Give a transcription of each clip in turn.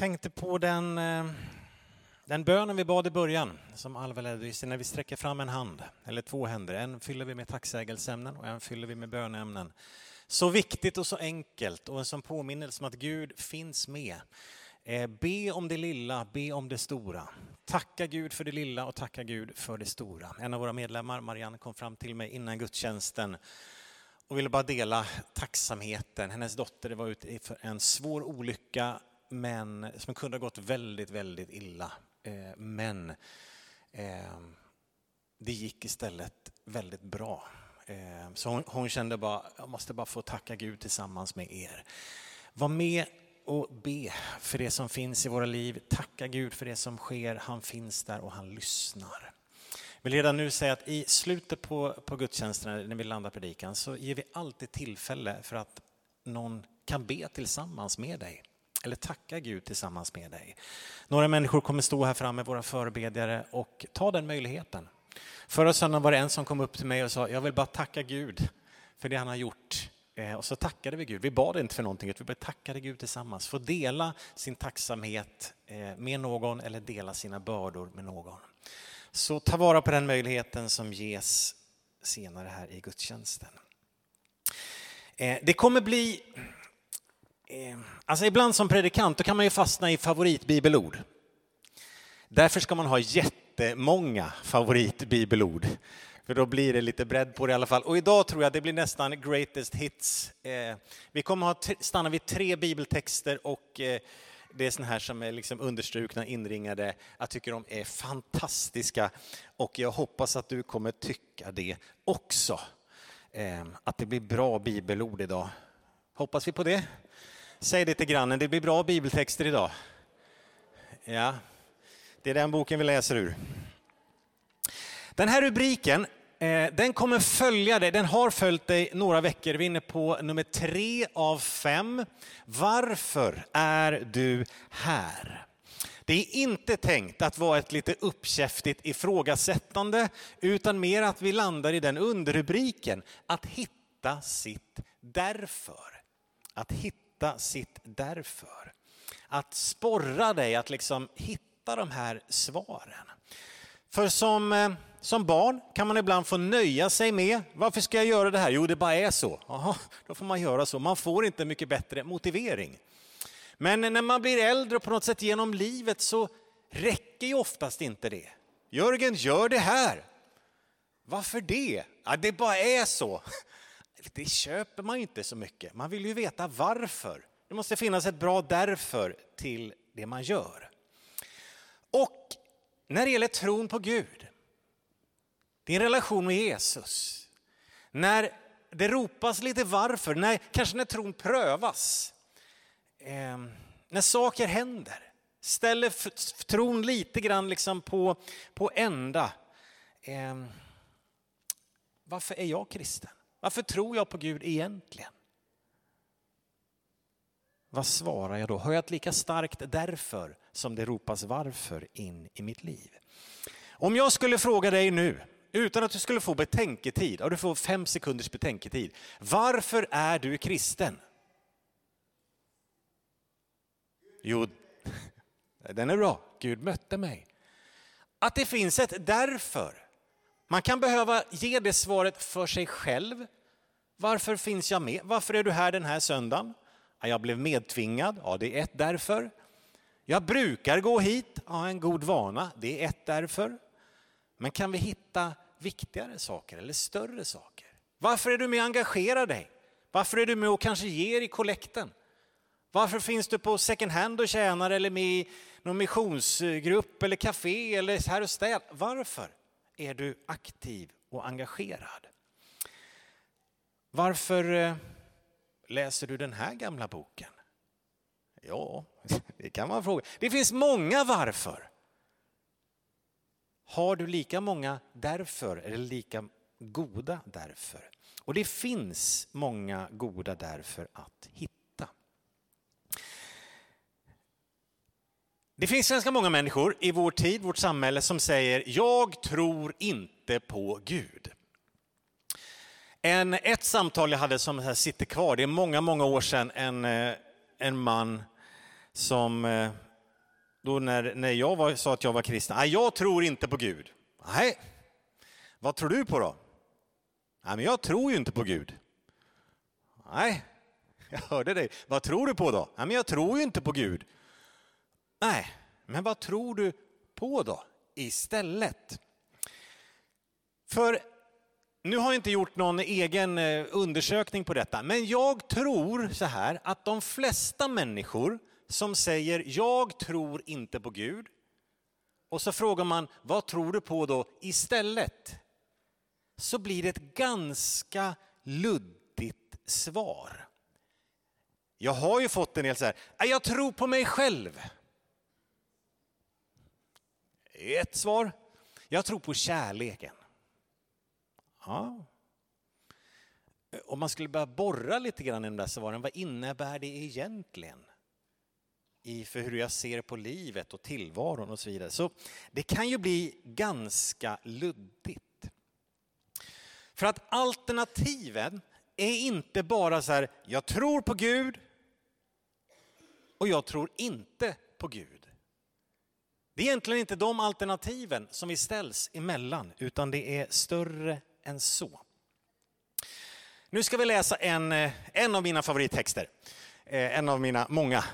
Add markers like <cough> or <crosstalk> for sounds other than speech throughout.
tänkte på den, eh, den bönen vi bad i början, som Alva ledde i, när vi sträcker fram en hand, eller två händer. En fyller vi med tacksägelseämnen och en fyller vi med bönämnen. Så viktigt och så enkelt och en sån påminnelse om att Gud finns med. Eh, be om det lilla, be om det stora. Tacka Gud för det lilla och tacka Gud för det stora. En av våra medlemmar, Marianne, kom fram till mig innan gudstjänsten och ville bara dela tacksamheten. Hennes dotter var ute för en svår olycka men, som kunde ha gått väldigt, väldigt illa. Eh, men eh, det gick istället väldigt bra. Eh, så hon, hon, kände bara, jag måste bara få tacka Gud tillsammans med er. Var med och be för det som finns i våra liv. Tacka Gud för det som sker. Han finns där och han lyssnar. Jag vill redan nu säga att i slutet på, på gudstjänsten när vi landar predikan så ger vi alltid tillfälle för att någon kan be tillsammans med dig eller tacka Gud tillsammans med dig. Några människor kommer stå här framme, våra förebedjare, och ta den möjligheten. Förra söndagen var det en som kom upp till mig och sa, jag vill bara tacka Gud för det han har gjort. Eh, och så tackade vi Gud. Vi bad inte för någonting, vi tackade Gud tillsammans. Få dela sin tacksamhet eh, med någon eller dela sina bördor med någon. Så ta vara på den möjligheten som ges senare här i gudstjänsten. Eh, det kommer bli Eh, alltså ibland som predikant då kan man ju fastna i favoritbibelord. Därför ska man ha jättemånga favoritbibelord. För då blir det lite bredd på det i alla fall. Och idag tror jag det blir nästan greatest hits. Eh, vi kommer att stanna vid tre bibeltexter och eh, det är såna här som är liksom understrukna, inringade. Jag tycker de är fantastiska och jag hoppas att du kommer tycka det också. Att det blir bra bibelord idag. Hoppas vi på det? Säg det till grannen, det blir bra bibeltexter idag. Ja, det är den boken vi läser ur. Den här rubriken, eh, den kommer följa dig, den har följt dig några veckor. Vi är inne på nummer tre av fem. Varför är du här? Det är inte tänkt att vara ett lite uppkäftigt ifrågasättande, utan mer att vi landar i den underrubriken, att hitta sitt därför. Att hitta hitta sitt därför. Att sporra dig att liksom hitta de här svaren. För som, eh, som barn kan man ibland få nöja sig med, varför ska jag göra det här? Jo, det bara är så. Aha, då får man göra så. Man får inte mycket bättre motivering. Men när man blir äldre och på något sätt genom livet så räcker ju oftast inte det. Jörgen, gör det här. Varför det? Ja, det bara är så det köper man inte så mycket. Man vill ju veta varför. Det måste finnas ett bra därför till det man gör. Och när det gäller tron på Gud, din relation med Jesus, när det ropas lite varför, när, kanske när tron prövas, eh, när saker händer, ställer tron lite grann liksom på, på ända. Eh, varför är jag kristen? Varför tror jag på Gud egentligen? Vad svarar jag då? Har jag ett lika starkt därför som det ropas varför in i mitt liv? Om jag skulle fråga dig nu, utan att du skulle få betänketid, och du får fem sekunders betänketid. Varför är du kristen? Jo, <laughs> den är bra. Gud mötte mig. Att det finns ett därför. Man kan behöva ge det svaret för sig själv. Varför finns jag med? Varför är du här den här söndagen? Jag blev medtvingad. Ja, det är ett därför. Jag brukar gå hit. Ja, en god vana. Det är ett därför. Men kan vi hitta viktigare saker eller större saker? Varför är du med och engagerar dig? Varför är du med och kanske ger i kollekten? Varför finns du på second hand och tjänar eller med i någon missionsgrupp eller café eller här och städ? Varför? Är du aktiv och engagerad? Varför eh, läser du den här gamla boken? Ja, <laughs> det kan man fråga. Det finns många varför. Har du lika många därför eller lika goda därför? Och det finns många goda därför att hitta. Det finns ganska många människor i vår tid, vårt samhälle, som säger jag tror inte på Gud. En, ett samtal jag hade som sitter kvar, det är många, många år sedan, en, eh, en man som eh, då när, när jag var, sa att jag var kristen, nej jag tror inte på Gud. Nej, vad tror du på då? Nej, men jag tror ju inte på Gud. Nej, jag hörde dig. Vad tror du på då? Nej, men jag tror ju inte på Gud. Nej, men vad tror du på då istället? För nu har jag inte gjort någon egen eh, undersökning på detta, men jag tror så här att de flesta människor som säger jag tror inte på Gud och så frågar man vad tror du på då istället? Så blir det ett ganska luddigt svar. Jag har ju fått en del så här, jag tror på mig själv. Ett svar. Jag tror på kärleken. Ja. Om man skulle börja borra lite grann i de där svaren, vad innebär det egentligen? I för hur jag ser på livet och tillvaron och så vidare. Så det kan ju bli ganska luddigt. För att alternativen är inte bara så här, jag tror på Gud och jag tror inte på Gud. Det är egentligen inte de alternativen som vi ställs emellan, utan det är större än så. Nu ska vi läsa en, eh, en av mina favorittexter, eh, en av mina många.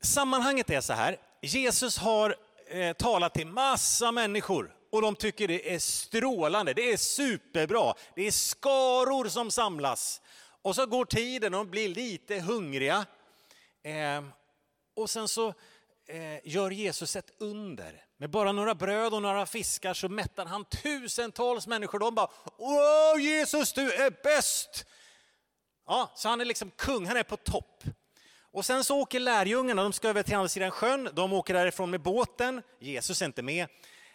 Sammanhanget är så här, Jesus har eh, talat till massa människor och de tycker det är strålande, det är superbra. Det är skaror som samlas. Och så går tiden och de blir lite hungriga. Och sen så Eh, gör Jesus ett under. Med bara några bröd och några fiskar så mättar han tusentals människor. De bara, åh Jesus du är bäst! Ja, så han är liksom kung, han är på topp. Och sen så åker lärjungarna, de ska över till andra sidan sjön, de åker därifrån med båten, Jesus är inte med.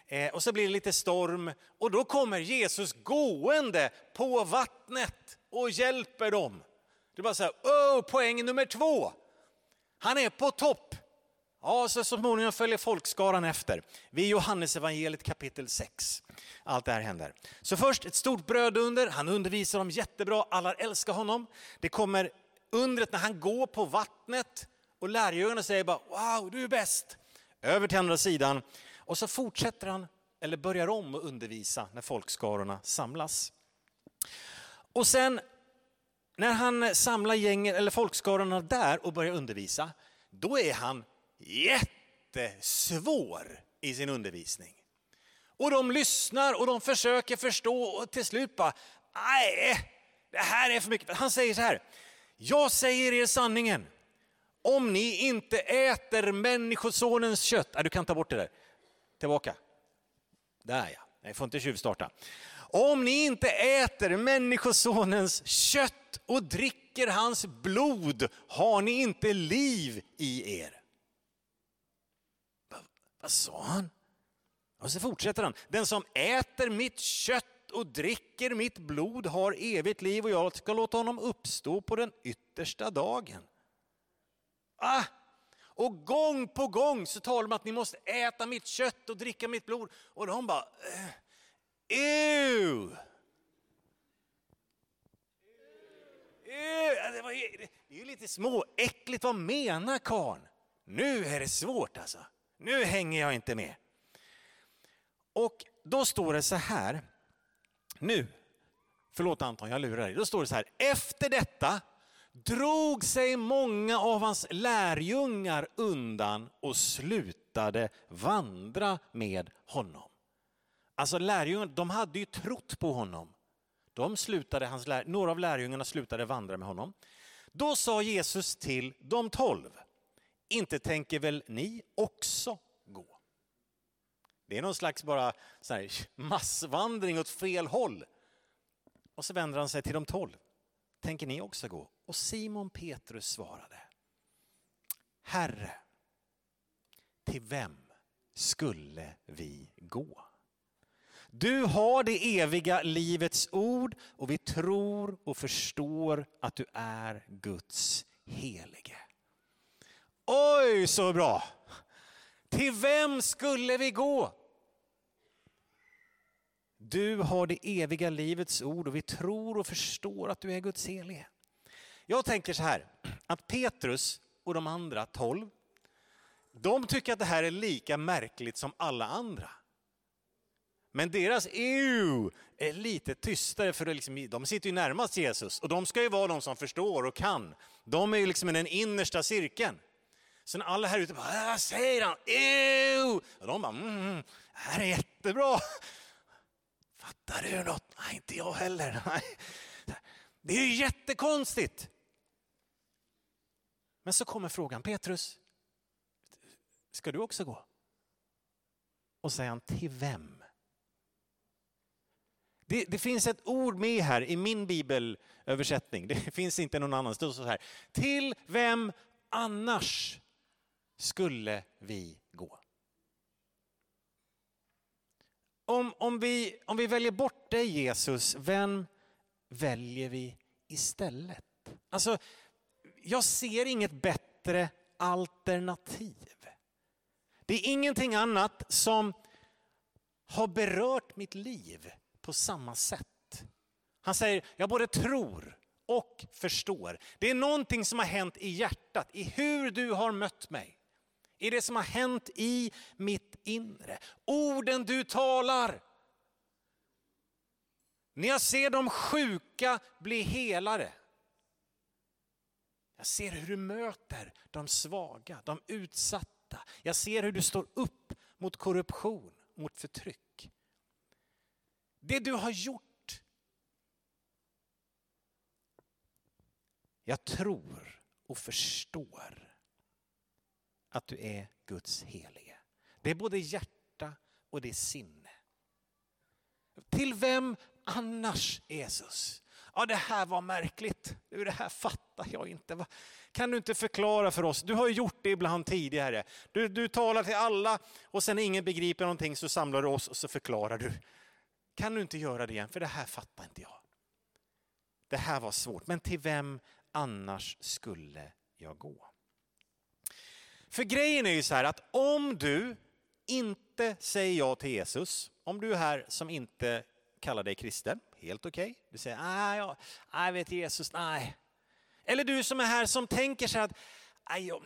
Eh, och så blir det lite storm och då kommer Jesus gående på vattnet och hjälper dem. Det är bara så här, oh, poäng nummer två. Han är på topp. Ja, så småningom följer folkskaran efter. Vi är Johannes evangeliet kapitel 6. Allt det här händer. Så först ett stort brödunder, han undervisar dem jättebra, alla älskar honom. Det kommer undret när han går på vattnet och lärjungarna säger bara wow, du är bäst. Över till andra sidan och så fortsätter han, eller börjar om att undervisa när folkskarorna samlas. Och sen när han samlar gängen, eller folkskarorna där och börjar undervisa, då är han jättesvår i sin undervisning. Och de lyssnar och de försöker förstå och till slut bara, nej, det här är för mycket. Han säger så här, jag säger er sanningen. Om ni inte äter människosonens kött, nej, du kan ta bort det där, tillbaka. Där ja, nej, får inte tjuvstarta. Om ni inte äter människosonens kött och dricker hans blod har ni inte liv i er. Vad sa han? Och så fortsätter han. Den som äter mitt kött och dricker mitt blod har evigt liv och jag ska låta honom uppstå på den yttersta dagen. Ah! Och gång på gång så talar de om att ni måste äta mitt kött och dricka mitt blod. Och de bara, eh, ew! Det är ju lite småäckligt, vad menar karn? Nu är det svårt alltså. Nu hänger jag inte med. Och då står det så här, nu, förlåt Anton, jag lurar dig. Då står det så här, efter detta drog sig många av hans lärjungar undan och slutade vandra med honom. Alltså lärjungarna, de hade ju trott på honom. De slutade, hans lär, några av lärjungarna slutade vandra med honom. Då sa Jesus till de tolv, inte tänker väl ni också gå? Det är någon slags bara så här, massvandring åt fel håll. Och så vänder han sig till de tolv. Tänker ni också gå? Och Simon Petrus svarade. Herre, till vem skulle vi gå? Du har det eviga livets ord och vi tror och förstår att du är Guds helige. Oj, så bra! Till vem skulle vi gå? Du har det eviga livets ord och vi tror och förstår att du är Guds helige. Jag tänker så här, att Petrus och de andra tolv, de tycker att det här är lika märkligt som alla andra. Men deras EU är lite tystare för liksom, de sitter ju närmast Jesus och de ska ju vara de som förstår och kan. De är ju liksom i den innersta cirkeln. Sen när alla här ute bara, vad säger han? EU! Och de bara, mm, det här är jättebra. Fattar du något? Nej, inte jag heller. Nej. Det är ju jättekonstigt. Men så kommer frågan, Petrus, ska du också gå? Och säger han, till vem? Det, det, finns ett ord med här i min bibelöversättning, det finns inte någon annan. Det så här, till vem annars skulle vi gå? Om, om, vi, om vi väljer bort dig Jesus, vem väljer vi istället? Alltså, jag ser inget bättre alternativ. Det är ingenting annat som har berört mitt liv på samma sätt. Han säger, jag både tror och förstår. Det är någonting som har hänt i hjärtat, i hur du har mött mig. I det som har hänt i mitt inre. Orden du talar. När jag ser de sjuka bli helare. Jag ser hur du möter de svaga, de utsatta. Jag ser hur du står upp mot korruption, mot förtryck. Det du har gjort. Jag tror och förstår att du är Guds helige. Det är både hjärta och det är sinne. Till vem annars Jesus? Ja, det här var märkligt. Det här fattar jag inte. Kan du inte förklara för oss? Du har gjort det ibland tidigare. Du, du talar till alla och sen när ingen begriper någonting så samlar du oss och så förklarar du. Kan du inte göra det igen? För det här fattar inte jag. Det här var svårt. Men till vem annars skulle jag gå? För grejen är ju så här att om du inte säger ja till Jesus, om du är här som inte kallar dig kristen, helt okej. Okay. Du säger, ah, nej, jag, ah, jag vet Jesus, nej. Eller du som är här som tänker så här att, jag,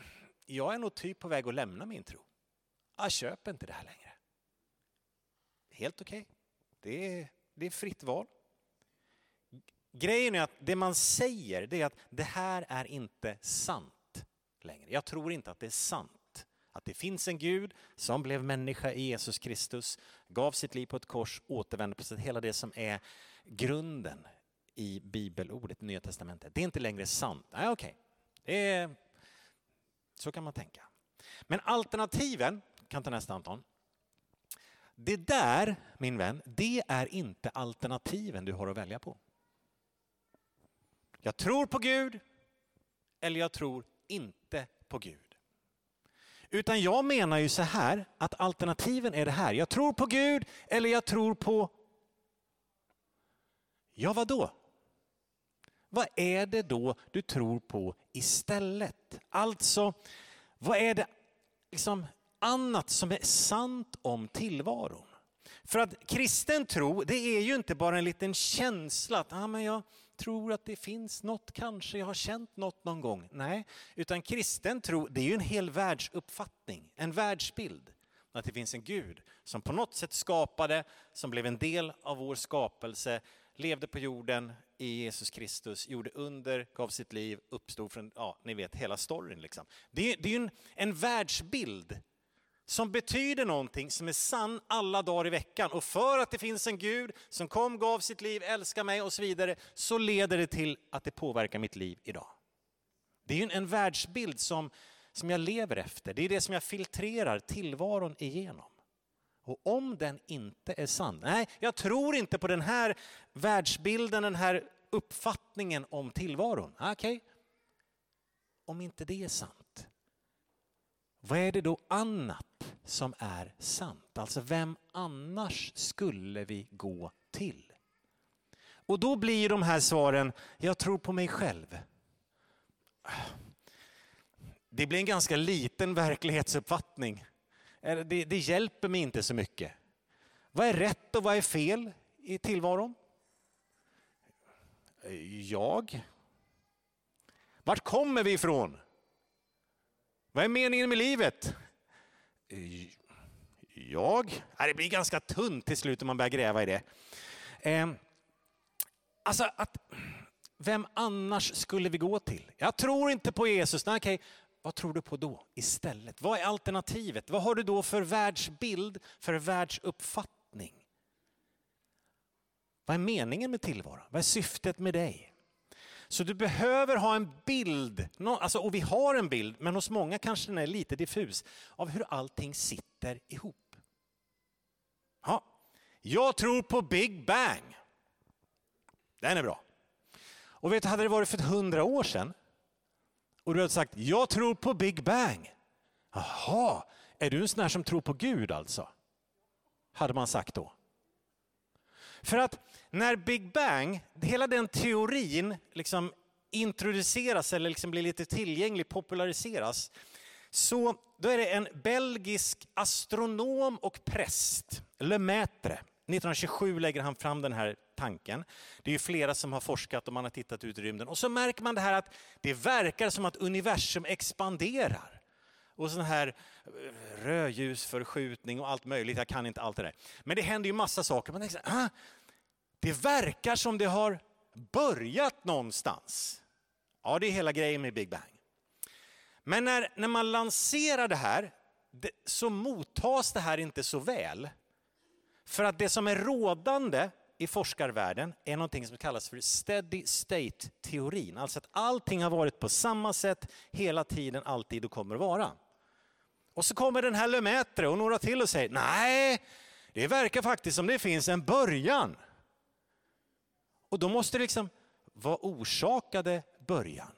jag är nog typ på väg att lämna min tro. Ah, jag köper inte det här längre. Helt okej. Okay. Det, är, det är fritt val. Grejen är att det man säger det är att det här är inte sant längre. Jag tror inte att det är sant att det finns en Gud som blev människa i Jesus Kristus, gav sitt liv på ett kors, återvände på sätt, hela det som är grunden i bibelordet, Nya Testamentet. Det är inte längre sant. Nej, okej. Okay. Så kan man tänka. Men alternativen, kan ta nästa Anton. Det där, min vän, det är inte alternativen du har att välja på. Jag tror på Gud eller jag tror inte på Gud. Utan jag menar ju så här att alternativen är det här. Jag tror på Gud eller jag tror på... Ja, vad då? Vad är det då du tror på istället? Alltså, vad är det liksom annat som är sant om tillvaron? För att kristen tro, det är ju inte bara en liten känsla att ah, men jag tror att det finns något, kanske jag har känt något någon gång. Nej, utan kristen tro, det är ju en hel världsuppfattning, en världsbild. Att det finns en Gud som på något sätt skapade, som blev en del av vår skapelse, levde på jorden i Jesus Kristus, gjorde under, gav sitt liv, uppstod från, ja, ni vet hela storyn liksom. Det är, ju en, en världsbild som betyder någonting som är sann alla dagar i veckan. Och för att det finns en Gud som kom, gav sitt liv, älskar mig och så vidare, så leder det till att det påverkar mitt liv idag. Det är ju en världsbild som, som jag lever efter. Det är det som jag filtrerar tillvaron igenom. Och om den inte är sann, nej, jag tror inte på den här världsbilden, den här uppfattningen om tillvaron. Okej, okay. om inte det är sant, vad är det då annat som är sant? Alltså vem annars skulle vi gå till? Och då blir de här svaren, jag tror på mig själv. Det blir en ganska liten verklighetsuppfattning. Det, det hjälper mig inte så mycket. Vad är rätt och vad är fel i tillvaron? Jag. Vart kommer vi ifrån? Vad är meningen med livet? Jag? Det blir ganska tunt till slut om man börjar gräva i det. Ehm, alltså, att, vem annars skulle vi gå till? Jag tror inte på Jesus. Nej, okej. Vad tror du på då istället? Vad är alternativet? Vad har du då för världsbild, för världsuppfattning? Vad är meningen med tillvaron? Vad är syftet med dig? Så du behöver ha en bild, alltså, och vi har en bild, men hos många kanske den är lite diffus, av hur allting sitter ihop. Ja, jag tror på Big Bang. Den är bra. Och vet du, hade det varit för hundra år sedan och du hade sagt jag tror på Big Bang. Jaha, är du en sån här som tror på Gud alltså? Hade man sagt då. För att när Big Bang, hela den teorin liksom introduceras eller liksom blir lite tillgänglig, populariseras, så då är det en belgisk astronom och präst, Lemaitre. 1927 lägger han fram den här tanken. Det är ju flera som har forskat och man har tittat ut i rymden. Och så märker man det här att det verkar som att universum expanderar. Och sån här eh, rödljusförskjutning och allt möjligt. Jag kan inte allt det där. Men det händer ju massa saker. Man tänker så här, ah, det verkar som det har börjat någonstans. Ja, det är hela grejen med Big Bang. Men när, när man lanserar det här det, så mottas det här inte så väl. För att det som är rådande i forskarvärlden är någonting som kallas för steady state-teorin. Alltså att allting har varit på samma sätt hela tiden, alltid och kommer att vara. Och så kommer den här Lemaitre och några till och säger nej, det verkar faktiskt som det finns en början. Och då måste det liksom, vad orsakade början?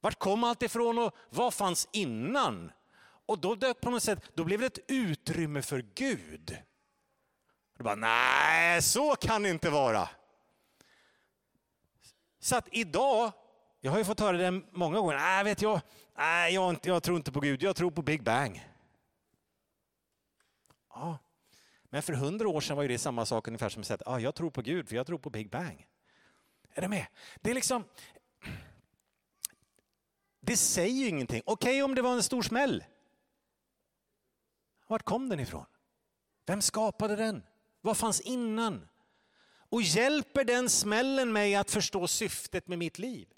Vart kom allt ifrån och vad fanns innan? Och då dök på något sätt, då blev det ett utrymme för Gud. Du bara, nej, så kan det inte vara. Så att idag, jag har ju fått höra det många gånger, nej, vet jag, nej, jag, jag tror inte på Gud, jag tror på Big Bang. Ja, men för hundra år sedan var det samma sak ungefär som att säga, ah, jag tror på Gud för jag tror på Big Bang. Är du med? Det är liksom, det säger ju ingenting. Okej okay, om det var en stor smäll. Vart kom den ifrån? Vem skapade den? Vad fanns innan? Och hjälper den smällen mig att förstå syftet med mitt liv?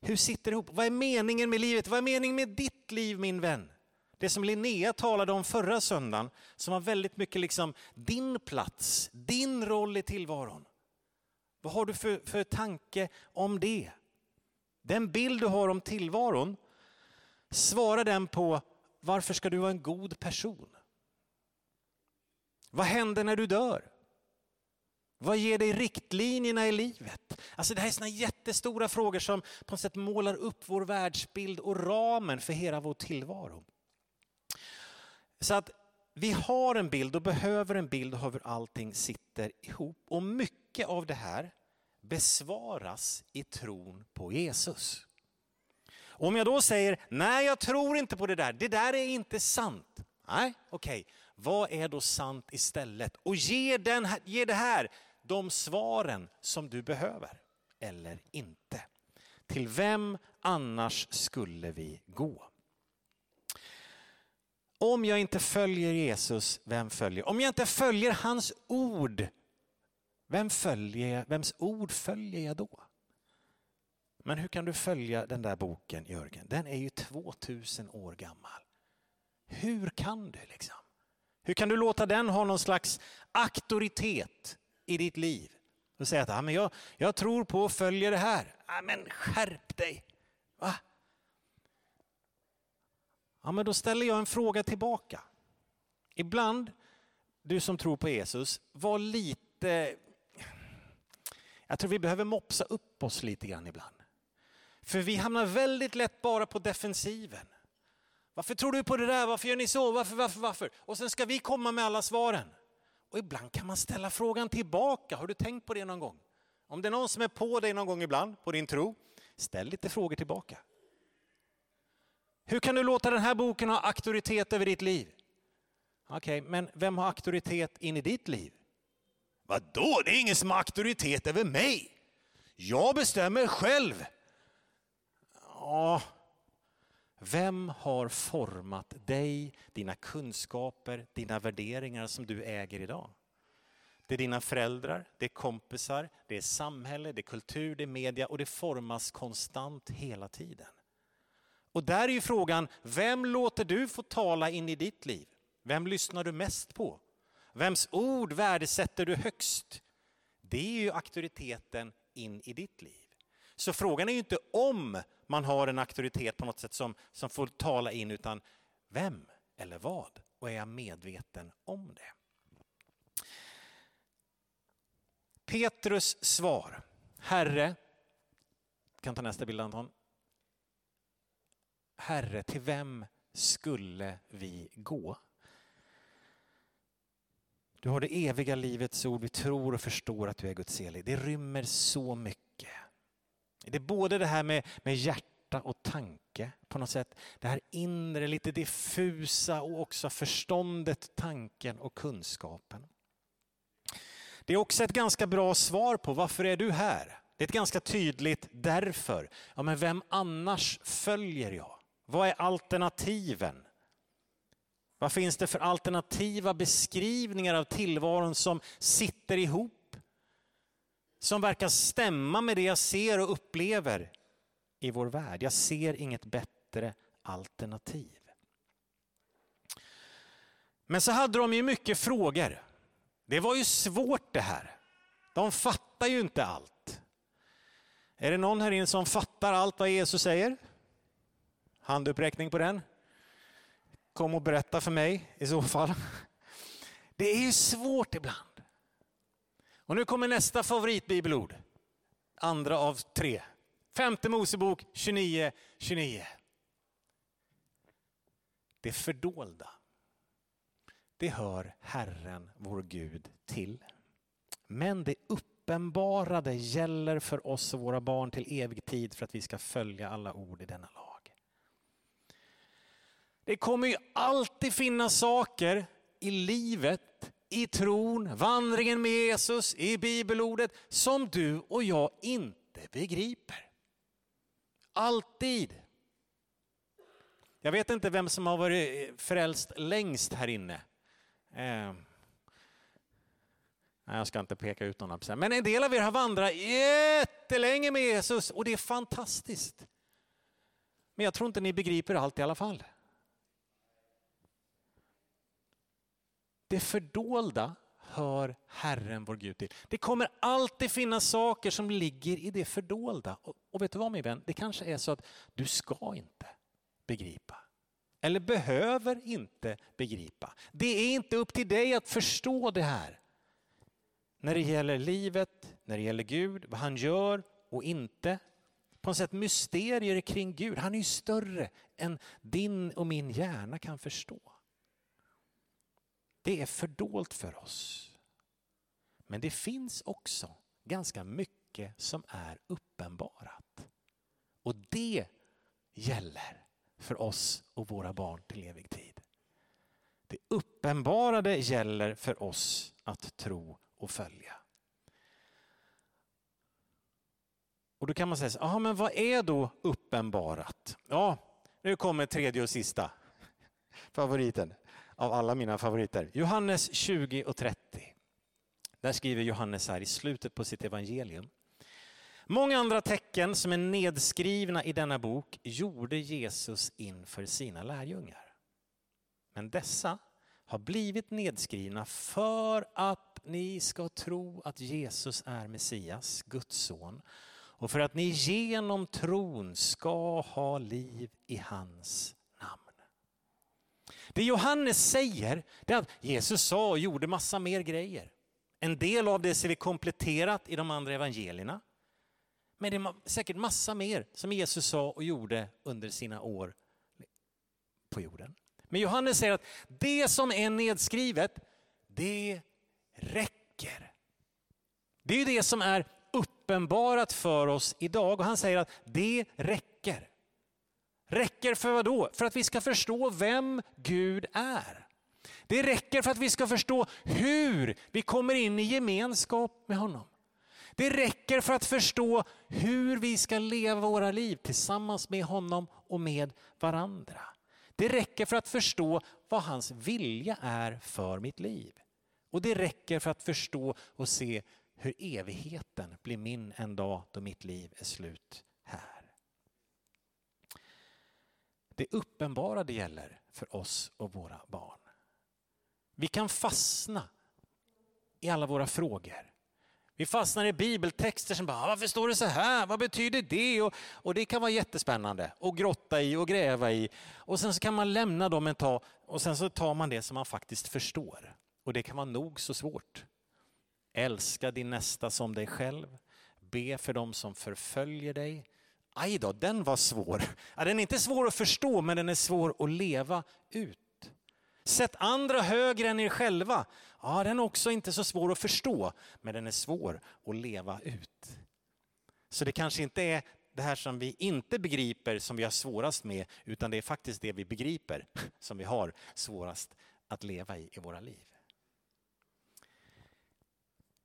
Hur sitter det ihop? Vad är meningen med livet? Vad är meningen med ditt liv min vän? Det som Linnea talade om förra söndagen, som var väldigt mycket liksom din plats, din roll i tillvaron. Vad har du för, för tanke om det? Den bild du har om tillvaron, svarar den på varför ska du vara en god person? Vad händer när du dör? Vad ger dig riktlinjerna i livet? Alltså det här är såna jättestora frågor som på något sätt målar upp vår världsbild och ramen för hela vår tillvaro. Så att vi har en bild och behöver en bild av hur allting sitter ihop. Och mycket av det här besvaras i tron på Jesus. Om jag då säger, nej jag tror inte på det där, det där är inte sant. Nej, okej, okay. vad är då sant istället? Och ge, den, ge det här de svaren som du behöver, eller inte. Till vem annars skulle vi gå? Om jag inte följer Jesus, vem följer? Om jag inte följer hans ord, vem följer, jag? vems ord följer jag då? Men hur kan du följa den där boken Jörgen? Den är ju 2000 år gammal. Hur kan du liksom? Hur kan du låta den ha någon slags auktoritet i ditt liv? Och säga att men jag, jag tror på och följer det här. Men skärp dig! Va? Ja, men då ställer jag en fråga tillbaka. Ibland, du som tror på Jesus, var lite... Jag tror vi behöver mopsa upp oss lite grann ibland. För vi hamnar väldigt lätt bara på defensiven. Varför tror du på det där? Varför gör ni så? Varför, varför, varför? Och sen ska vi komma med alla svaren. Och ibland kan man ställa frågan tillbaka. Har du tänkt på det någon gång? Om det är någon som är på dig någon gång ibland, på din tro, ställ lite frågor tillbaka. Hur kan du låta den här boken ha auktoritet över ditt liv? Okej, okay, men vem har auktoritet in i ditt liv? Vadå? Det är ingen som har auktoritet över mig. Jag bestämmer själv. Ja, vem har format dig, dina kunskaper, dina värderingar som du äger idag? Det är dina föräldrar, det är kompisar, det är samhälle, det är kultur, det är media och det formas konstant hela tiden. Och där är ju frågan, vem låter du få tala in i ditt liv? Vem lyssnar du mest på? Vems ord värdesätter du högst? Det är ju auktoriteten in i ditt liv. Så frågan är ju inte om man har en auktoritet på något sätt som, som får tala in, utan vem eller vad? Och är jag medveten om det? Petrus svar. Herre, kan ta nästa bild Anton. Herre, till vem skulle vi gå? Du har det eviga livets ord, vi tror och förstår att du är Guds helig. Det rymmer så mycket. Det är både det här med, med hjärta och tanke på något sätt. Det här inre, lite diffusa och också förståndet, tanken och kunskapen. Det är också ett ganska bra svar på varför är du här? Det är ett ganska tydligt därför. Ja, men vem annars följer jag? Vad är alternativen? Vad finns det för alternativa beskrivningar av tillvaron som sitter ihop? Som verkar stämma med det jag ser och upplever i vår värld. Jag ser inget bättre alternativ. Men så hade de ju mycket frågor. Det var ju svårt det här. De fattar ju inte allt. Är det någon här inne som fattar allt vad Jesus säger? Handuppräckning på den. Kom och berätta för mig i så fall. Det är ju svårt ibland. Och nu kommer nästa favoritbibelord. Andra av tre. Femte Mosebok 29, 29. Det fördolda det hör Herren vår Gud till. Men det uppenbarade gäller för oss och våra barn till evig tid för att vi ska följa alla ord i denna lag. Det kommer ju alltid finnas saker i livet, i tron, vandringen med Jesus, i bibelordet som du och jag inte begriper. Alltid. Jag vet inte vem som har varit frälst längst här inne. Eh, jag ska inte peka ut någon, men en del av er har vandrat jättelänge med Jesus och det är fantastiskt. Men jag tror inte ni begriper allt i alla fall. Det fördolda hör Herren vår Gud till. Det kommer alltid finnas saker som ligger i det fördolda. Och, vet du vad min vän, det kanske är så att du ska inte begripa eller behöver inte begripa. Det är inte upp till dig att förstå det här. När det gäller livet, när det gäller Gud, vad han gör och inte. På något sätt mysterier kring Gud. Han är ju större än din och min hjärna kan förstå. Det är fördolt för oss. Men det finns också ganska mycket som är uppenbarat. Och det gäller för oss och våra barn till evig tid. Det uppenbarade gäller för oss att tro och följa. Och då kan man säga, ja men vad är då uppenbarat? Ja, nu kommer tredje och sista favoriten av alla mina favoriter. Johannes 20 och 30. Där skriver Johannes här i slutet på sitt evangelium. Många andra tecken som är nedskrivna i denna bok gjorde Jesus inför sina lärjungar. Men dessa har blivit nedskrivna för att ni ska tro att Jesus är Messias, Guds son och för att ni genom tron ska ha liv i hans. Det Johannes säger är att Jesus sa och gjorde massa mer grejer. En del av det ser vi kompletterat i de andra evangelierna. Men det är säkert massa mer som Jesus sa och gjorde under sina år på jorden. Men Johannes säger att det som är nedskrivet, det räcker. Det är ju det som är uppenbarat för oss idag och han säger att det räcker. Räcker för vad då? För att vi ska förstå vem Gud är. Det räcker för att vi ska förstå hur vi kommer in i gemenskap med honom. Det räcker för att förstå hur vi ska leva våra liv tillsammans med honom och med varandra. Det räcker för att förstå vad hans vilja är för mitt liv. Och det räcker för att förstå och se hur evigheten blir min en dag då mitt liv är slut här. Det uppenbara det gäller för oss och våra barn. Vi kan fastna i alla våra frågor. Vi fastnar i bibeltexter som bara, ah, varför står det så här? Vad betyder det? Och, och det kan vara jättespännande att grotta i och gräva i. Och sen så kan man lämna dem en tag och sen så tar man det som man faktiskt förstår. Och det kan vara nog så svårt. Älska din nästa som dig själv. Be för dem som förföljer dig. Aj då, den var svår. Ja, den är inte svår att förstå, men den är svår att leva ut. Sätt andra högre än er själva. Ja, den är också inte så svår att förstå, men den är svår att leva ut. Så det kanske inte är det här som vi inte begriper som vi har svårast med, utan det är faktiskt det vi begriper som vi har svårast att leva i i våra liv.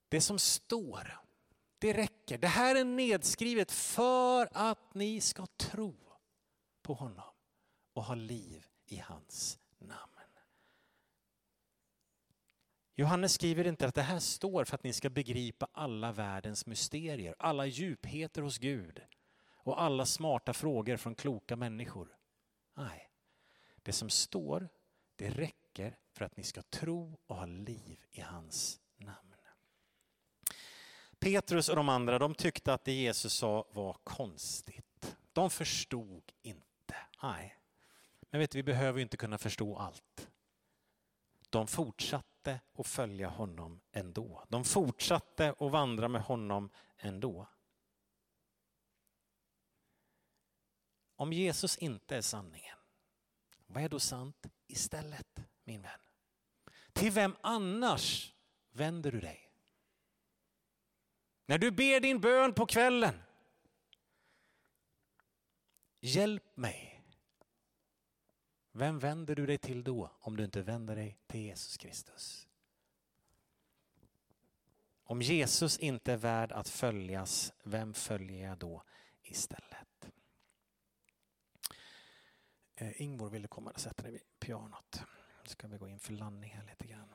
Det som står, det räcker. Det här är nedskrivet för att ni ska tro på honom och ha liv i hans namn. Johannes skriver inte att det här står för att ni ska begripa alla världens mysterier, alla djupheter hos Gud och alla smarta frågor från kloka människor. Nej, det som står, det räcker för att ni ska tro och ha liv i hans namn. Petrus och de andra de tyckte att det Jesus sa var konstigt. De förstod inte. Nej, men vet du, vi behöver inte kunna förstå allt. De fortsatte fortsatte att följa honom ändå. De fortsatte att vandra med honom ändå. Om Jesus inte är sanningen, vad är då sant istället, min vän? Till vem annars vänder du dig? När du ber din bön på kvällen, hjälp mig vem vänder du dig till då om du inte vänder dig till Jesus Kristus? Om Jesus inte är värd att följas, vem följer jag då istället? Eh, Ingvor ville komma och sätta dig vid pianot. Nu ska vi gå in för landning här lite grann.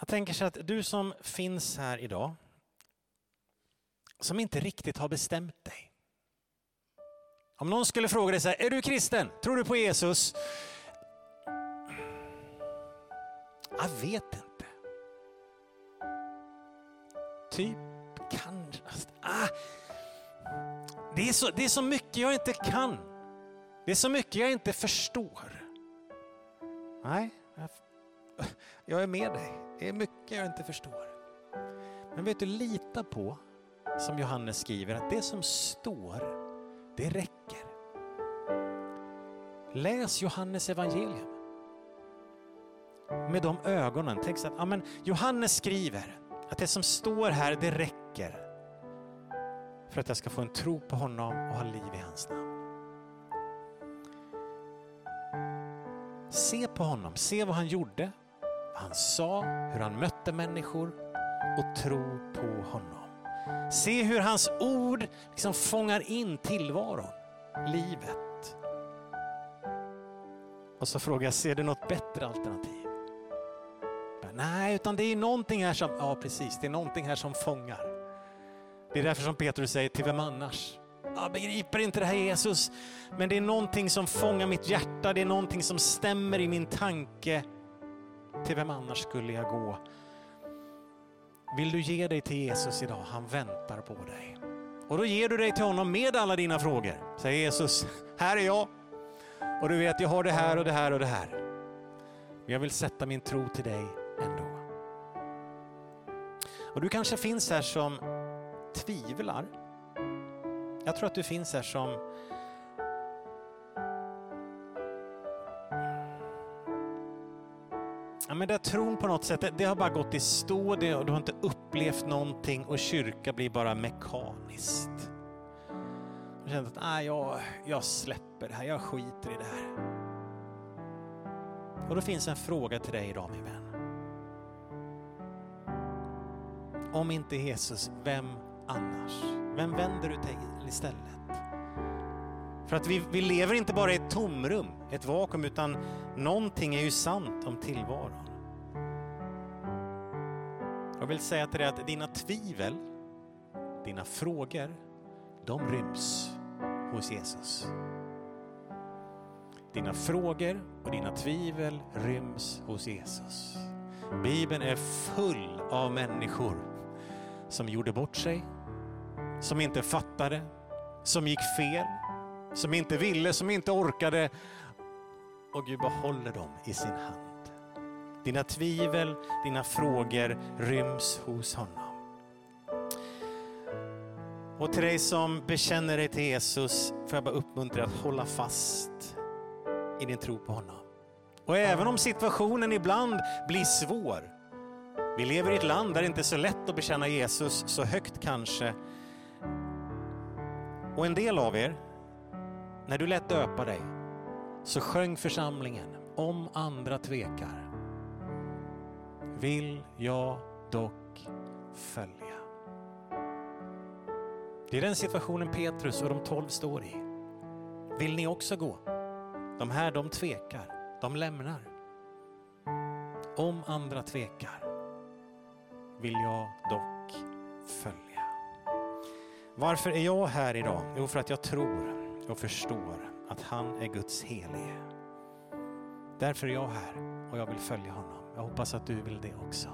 Jag tänker så att du som finns här idag som inte riktigt har bestämt dig. Om någon skulle fråga dig så här, är du kristen? Tror du på Jesus? Jag vet inte. Typ, kanske. Alltså, ah. Det, är så, det är så mycket jag inte kan. Det är så mycket jag inte förstår. Nej, jag, är med dig. Det är mycket jag inte förstår. Men vet du, lita på som Johannes skriver, att det som står, det räcker. Läs Johannes evangelium. Med de ögonen. Tänk så att ja, men Johannes skriver att det som står här, det räcker för att jag ska få en tro på honom och ha liv i hans namn. Se på honom, se vad han gjorde, han sa, hur han mötte människor och tro på honom. Se hur hans ord liksom fångar in tillvaron, livet. Och så frågar jag, ser du något bättre alternativ? Nej, utan det är någonting här som, ja precis, det är någonting här som fångar. Det är därför som Petrus säger, till vem annars? Jag begriper inte det här Jesus, men det är någonting som fångar mitt hjärta, det är någonting som stämmer i min tanke. Till vem annars skulle jag gå? Vill du ge dig till Jesus idag? Han väntar på dig. Och då ger du dig till honom med alla dina frågor. Säger Jesus, här är jag. Och du vet, jag har det här och det här och det här. Men jag vill sätta min tro till dig ändå. Och du kanske finns här som tvivlar. Jag tror att du finns här som Ja, men där tron på något sätt, det, det har bara gått i stå det, och du har inte upplevt någonting och kyrka blir bara mekaniskt. Du känner att ah, jag, jag släpper det här, jag skiter i det här. Och då finns en fråga till dig idag min vän. Om inte Jesus, vem annars? Vem vänder du till istället? För att vi, vi lever inte bara i ett tomrum, ett vakuum, utan någonting är ju sant om tillvaron. Jag vill säga till dig att dina tvivel, dina frågor, de ryms hos Jesus. Dina frågor och dina tvivel ryms hos Jesus. Bibeln är full av människor som gjorde bort sig, som inte fattade, som gick fel, som inte ville, som inte orkade. Och Gud behåller dem i sin hand. Dina tvivel, dina frågor ryms hos honom. Och till dig som bekänner dig till Jesus får jag bara uppmuntra att hålla fast i din tro på honom. Och även om situationen ibland blir svår. Vi lever i ett land där det inte är så lätt att bekänna Jesus så högt kanske. Och en del av er, när du lät döpa dig så sjöng församlingen om andra tvekar. Vill jag dock följa. Det är den situationen Petrus och de tolv står i. Vill ni också gå? De här, de tvekar, de lämnar. Om andra tvekar vill jag dock följa. Varför är jag här idag? Jo, för att jag tror och förstår att han är Guds helige. Därför är jag här och jag vill följa honom. Jag hoppas att du vill det också.